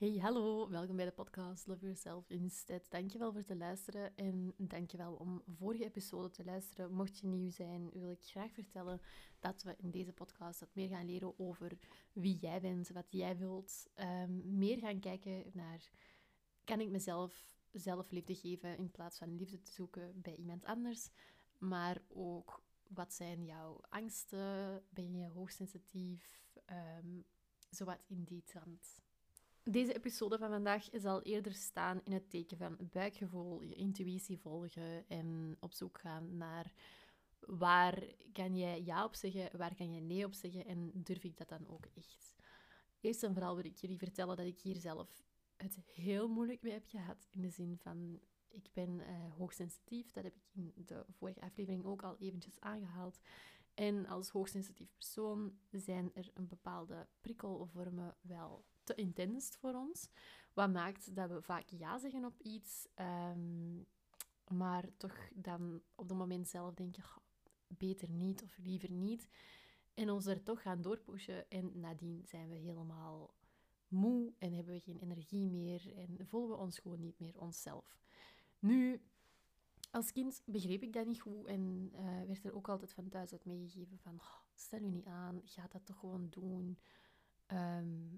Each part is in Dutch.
Hey, hallo, welkom bij de podcast Love Yourself Instead. Dankjewel voor het luisteren en dankjewel om vorige episode te luisteren. Mocht je nieuw zijn, wil ik graag vertellen dat we in deze podcast wat meer gaan leren over wie jij bent, wat jij wilt. Um, meer gaan kijken naar, kan ik mezelf zelfliefde geven in plaats van liefde te zoeken bij iemand anders? Maar ook, wat zijn jouw angsten? Ben je hoogsensitief? Um, zowat in die trant. Deze episode van vandaag zal eerder staan in het teken van buikgevoel, je intuïtie volgen en op zoek gaan naar waar kan jij ja op zeggen, waar kan jij nee op zeggen en durf ik dat dan ook echt. Eerst en vooral wil ik jullie vertellen dat ik hier zelf het heel moeilijk mee heb gehad. In de zin van, ik ben uh, hoogsensitief. Dat heb ik in de vorige aflevering ook al eventjes aangehaald. En als hoogsensitief persoon zijn er een bepaalde prikkelvormen wel te intens voor ons. Wat maakt dat we vaak ja zeggen op iets, ehm, maar toch dan op het moment zelf denken, beter niet of liever niet. En ons er toch gaan doorpushen en nadien zijn we helemaal moe en hebben we geen energie meer en voelen we ons gewoon niet meer onszelf. Nu, als kind begreep ik dat niet goed en uh, werd er ook altijd van thuis uit meegegeven van stel je niet aan, ga dat toch gewoon doen. Ehm,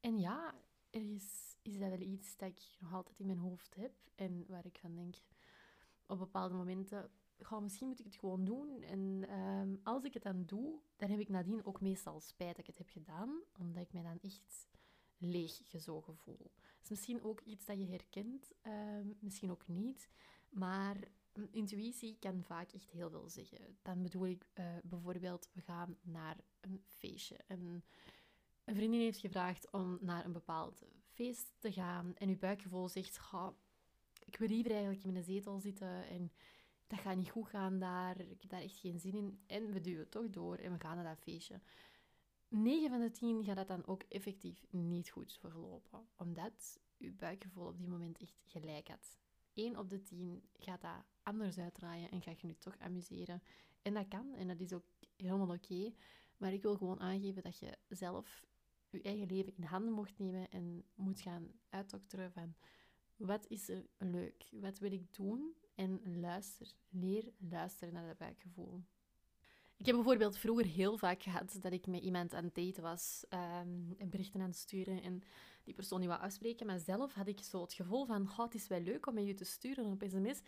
en ja, ergens is dat wel iets dat ik nog altijd in mijn hoofd heb en waar ik van denk op bepaalde momenten, ga misschien moet ik het gewoon doen. En ehm, als ik het dan doe, dan heb ik nadien ook meestal spijt dat ik het heb gedaan, omdat ik mij dan echt leeggezogen voel. Dat is misschien ook iets dat je herkent, ehm, misschien ook niet, maar intuïtie kan vaak echt heel veel zeggen. Dan bedoel ik uh, bijvoorbeeld, we gaan naar een feestje. En een vriendin heeft gevraagd om naar een bepaald feest te gaan en uw buikgevoel zegt, ik wil liever eigenlijk in mijn zetel zitten en dat gaat niet goed gaan daar, ik heb daar echt geen zin in. En we duwen toch door en we gaan naar dat feestje. 9 van de 10 gaat dat dan ook effectief niet goed verlopen, omdat uw buikgevoel op die moment echt gelijk had. 1 op de 10 gaat dat anders uitdraaien en ga je nu toch amuseren. En dat kan en dat is ook helemaal oké. Maar ik wil gewoon aangeven dat je zelf je eigen leven in handen mocht nemen en moet gaan uitdokteren van wat is er leuk, wat wil ik doen en luister, leer luisteren naar dat buikgevoel. Ik heb bijvoorbeeld vroeger heel vaak gehad dat ik met iemand aan het daten was um, en berichten aan het sturen en die persoon niet wou afspreken. Maar zelf had ik zo het gevoel van, oh, het is wel leuk om met je te sturen op sms.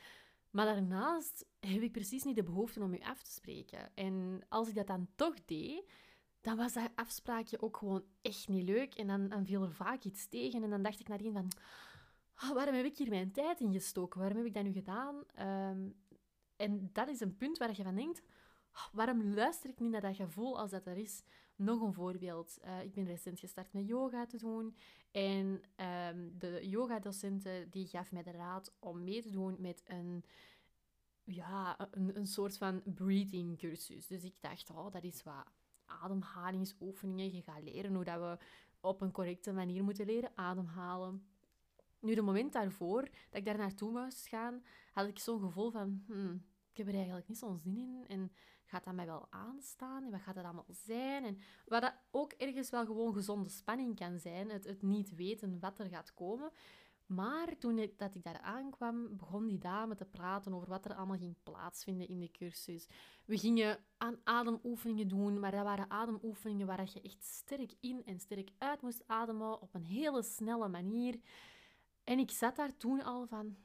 Maar daarnaast heb ik precies niet de behoefte om je af te spreken. En als ik dat dan toch deed, dan was dat afspraakje ook gewoon echt niet leuk. En dan, viel er vaak iets tegen. En dan dacht ik nadien van... Oh, waarom heb ik hier mijn tijd in gestoken? Waarom heb ik dat nu gedaan? Ehm, en dat is een punt waar je van denkt... Waarom luister ik niet naar dat gevoel als dat er is? Nog een voorbeeld. Uh, ik ben recent gestart met yoga te doen. En um, de yogadocenten die gaf mij de raad om mee te doen met een ja, een, een soort van breathing cursus. Dus ik dacht, oh, dat is wat ademhalingsoefeningen. Je gaat leren hoe dat we op een correcte manier moeten leren ademhalen. Nu, de moment daarvoor, dat ik daar naartoe moest gaan, had ik zo'n gevoel van... Hmm, ik heb er eigenlijk niet zo'n zin in. En gaat dat mij wel aanstaan? En wat gaat dat allemaal zijn? En wat dat ook ergens wel gewoon gezonde spanning kan zijn. Het, het niet weten wat er gaat komen. Maar toen ik, dat ik daar aankwam, begon die dame te praten over wat er allemaal ging plaatsvinden in de cursus. We gingen aan ademoefeningen doen, maar dat waren ademoefeningen waar je echt sterk in en sterk uit moest ademen op een hele snelle manier. En ik zat daar toen al van,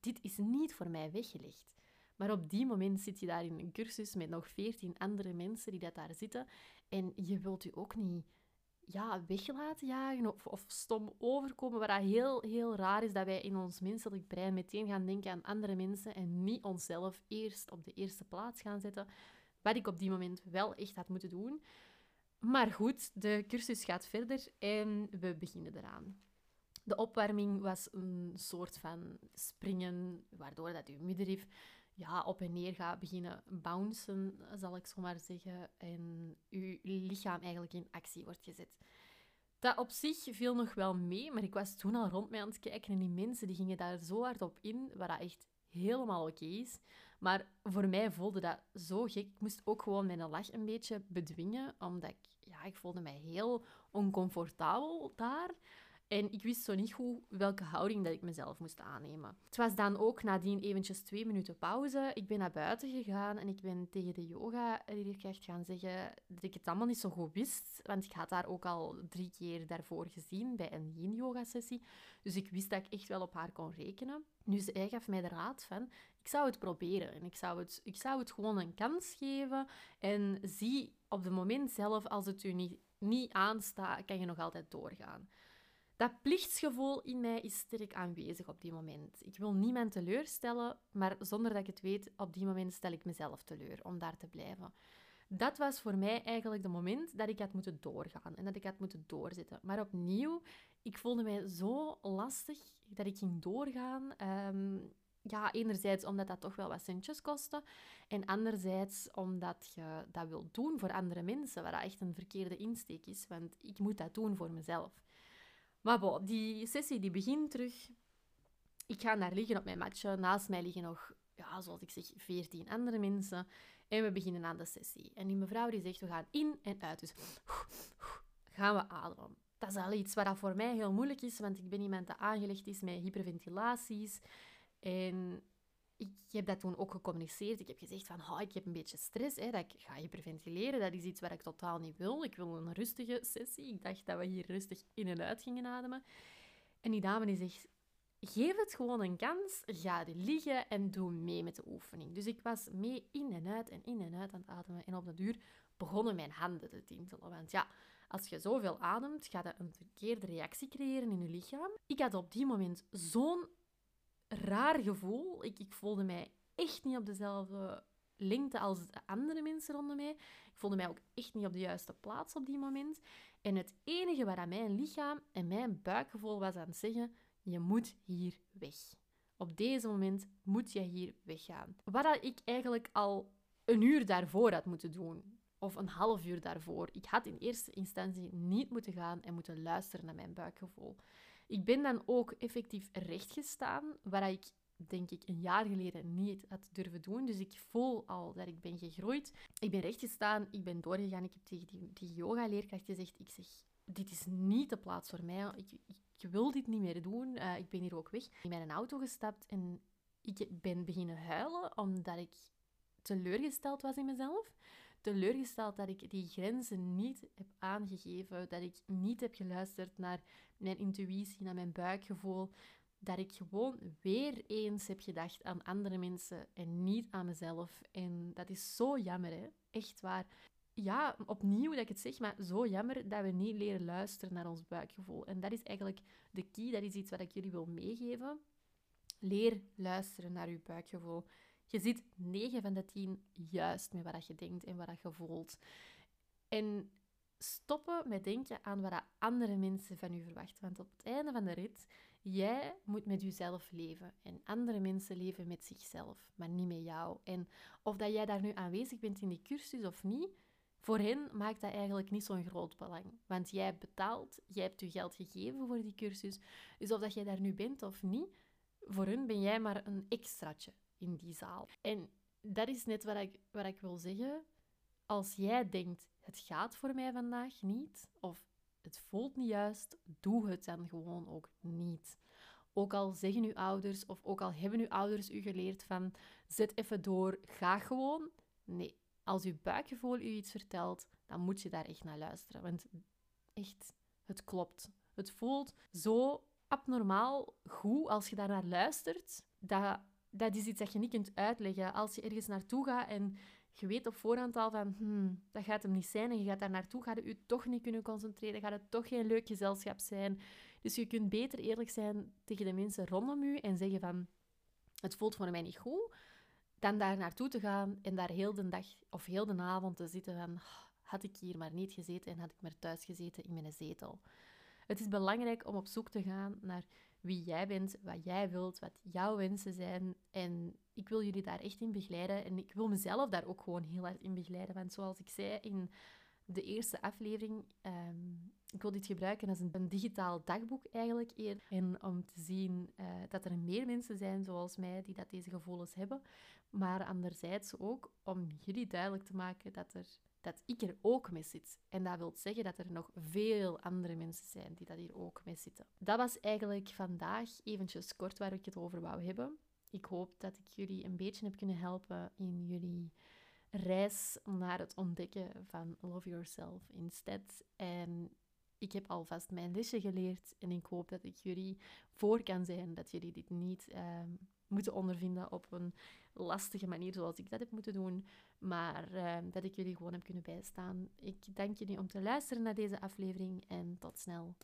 dit is niet voor mij weggelegd. Maar op die moment zit je daar in een cursus met nog veertien andere mensen die dat daar zitten. En je wilt je ook niet ja, weg laten jagen of, of stom overkomen. Wat heel, heel raar is, dat wij in ons menselijk brein meteen gaan denken aan andere mensen en niet onszelf eerst op de eerste plaats gaan zetten. Wat ik op die moment wel echt had moeten doen. Maar goed, de cursus gaat verder en we beginnen eraan. De opwarming was een soort van springen, waardoor dat uw middenrif ja, op en neer gaat beginnen bouncen, zal ik zo maar zeggen. En uw lichaam eigenlijk in actie wordt gezet. Dat op zich viel nog wel mee, maar ik was toen al rond mij aan het kijken en die mensen die gingen daar zo hard op in, wat dat echt helemaal oké is. Maar voor mij voelde dat zo gek. Ik moest ook gewoon mijn lach een beetje bedwingen, omdat ik, ja, ik voelde mij heel oncomfortabel daar. En ik wist zo niet goed welke houding dat ik mezelf moest aannemen. Het was dan ook nadien eventjes twee minuten pauze. Ik ben naar buiten gegaan en ik ben tegen de yoga-leerkracht gaan zeggen dat ik het allemaal niet zo goed wist. Want ik had haar ook al drie keer daarvoor gezien bij een yin-yoga-sessie. Dus ik wist dat ik echt wel op haar kon rekenen. Dus zij gaf mij de raad van, ik zou het proberen. En ik zou het, ik zou het gewoon een kans geven. En zie op het moment zelf, als het u niet, niet aanstaat, kan je nog altijd doorgaan. Dat plichtsgevoel in mij is sterk aanwezig op die moment. Ik wil niemand teleurstellen, maar zonder dat ik het weet, op die moment stel ik mezelf teleur om daar te blijven. Dat was voor mij eigenlijk de moment dat ik had moeten doorgaan en dat ik had moeten doorzetten. Maar opnieuw, ik voelde mij zo lastig dat ik ging doorgaan. Ehm, ja, enerzijds omdat dat toch wel wat centjes kostte. En anderzijds omdat je dat wilt doen voor andere mensen, wat dat echt een verkeerde insteek is. Want ik moet dat doen voor mezelf. Maar bon, die sessie die begint terug. Ik ga daar liggen op mijn matje. Naast mij liggen nog, ja, zoals ik zeg, veertien andere mensen. En we beginnen aan de sessie. En die mevrouw die zegt, we gaan in en uit. Dus gaan we ademen. Dat is al iets wat voor mij heel moeilijk is, want ik ben iemand die aangelegd is met hyperventilaties. En ik heb dat toen ook gecommuniceerd. Ik heb gezegd van, ik heb een beetje stress, hè, dat ik ga hyperventileren. Dat is iets wat ik totaal niet wil. Ik wil een rustige sessie. Ik dacht dat we hier rustig in en uit gingen ademen. En die dame die zegt, geef het gewoon een kans. Ga liggen en doe mee met de oefening. Dus ik was mee in en uit en in en uit aan het ademen. En op de duur begonnen mijn handen te tintelen. Want ja, als je zoveel ademt, gaat dat een verkeerde reactie creëren in je lichaam. Ik had op die moment zo'n raar gevoel. Ik, ik voelde mij echt niet op dezelfde lengte als de andere mensen rondom mij. Ik voelde mij ook echt niet op de juiste plaats op die moment. En het enige wat aan mijn lichaam en mijn buikgevoel was aan het zeggen, je moet hier weg. Op deze moment moet je hier weggaan. Wat ik eigenlijk al een uur daarvoor had moeten doen. Of een half uur daarvoor. Ik had in eerste instantie niet moeten gaan en moeten luisteren naar mijn buikgevoel. Ik ben dan ook effectief rechtgestaan, waar ik denk ik een jaar geleden niet had durven doen. Dus ik voel al dat ik ben gegroeid. Ik ben rechtgestaan, ik ben doorgegaan. Ik heb tegen die, die yoga-leerkracht gezegd, ik zeg, dit is niet de plaats voor mij. Ik, ik wil dit niet meer doen. Uh, ik ben hier ook weg. In mijn auto gestapt en ik ben beginnen huilen omdat ik teleurgesteld was in mezelf teleurgesteld dat ik die grenzen niet heb aangegeven, dat ik niet heb geluisterd naar mijn intuïtie, naar mijn buikgevoel, dat ik gewoon weer eens heb gedacht aan andere mensen en niet aan mezelf. En dat is zo jammer, hè? echt waar. Ja, opnieuw dat ik het zeg, maar zo jammer dat we niet leren luisteren naar ons buikgevoel. En dat is eigenlijk de key, dat is iets wat ik jullie wil meegeven. Leer luisteren naar uw buikgevoel. Je zit 9 van de 10 juist met wat je denkt en wat je voelt. En stoppen met denken aan wat andere mensen van je verwachten. Want op het einde van de rit, jij moet met jezelf leven. En andere mensen leven met zichzelf, maar niet met jou. En of dat jij daar nu aanwezig bent in die cursus of niet, voor hen maakt dat eigenlijk niet zo'n groot belang. Want jij betaalt, jij hebt je geld gegeven voor die cursus. Dus of dat jij daar nu bent of niet, voor hen ben jij maar een extraatje in die zaal. En dat is net wat ik, wat ik wil zeggen. Als jij denkt, het gaat voor mij vandaag niet, of het voelt niet juist, doe het dan gewoon ook niet. Ook al zeggen uw ouders, of ook al hebben uw ouders u geleerd van, zet even door, ga gewoon. Nee, als uw buikgevoel u iets vertelt, dan moet je daar echt naar luisteren. Want echt, het klopt. Het voelt zo abnormaal goed als je daar naar luistert, dat dat is iets dat je niet kunt uitleggen. Als je ergens naartoe gaat en je weet op voorhand al van, hmm, dat gaat hem niet zijn en je gaat daar naartoe, gaat je je toch niet kunnen concentreren, gaat het toch geen leuk gezelschap zijn. Dus je kunt beter eerlijk zijn tegen de mensen rondom je en zeggen van, het voelt voor mij niet goed, dan daar naartoe te gaan en daar heel de dag of heel de avond te zitten van, had ik hier maar niet gezeten en had ik maar thuis gezeten in mijn zetel. Het is belangrijk om op zoek te gaan naar wie jij bent, wat jij wilt, wat jouw wensen zijn. En ik wil jullie daar echt in begeleiden. En ik wil mezelf daar ook gewoon heel hard in begeleiden. Want zoals ik zei in de eerste aflevering, um, ik wil dit gebruiken als een, digitaal dagboek eigenlijk. En om te zien uh, dat er meer mensen zijn zoals mij die dat deze gevoelens hebben. Maar anderzijds ook om jullie duidelijk te maken dat er dat ik er ook mee zit. En dat wil zeggen dat er nog veel andere mensen zijn die dat hier ook mee zitten. Dat was eigenlijk vandaag eventjes kort waar ik het over wou hebben. Ik hoop dat ik jullie een beetje heb kunnen helpen in jullie reis naar het ontdekken van Love Yourself Instead. En ik heb alvast mijn lesje geleerd en ik hoop dat ik jullie voor kan zijn, dat jullie dit niet ehm, moeten ondervinden op een lastige manier zoals ik dat heb moeten doen, maar ehm, dat ik jullie gewoon heb kunnen bijstaan. Ik dank jullie om te luisteren naar deze aflevering en tot snel.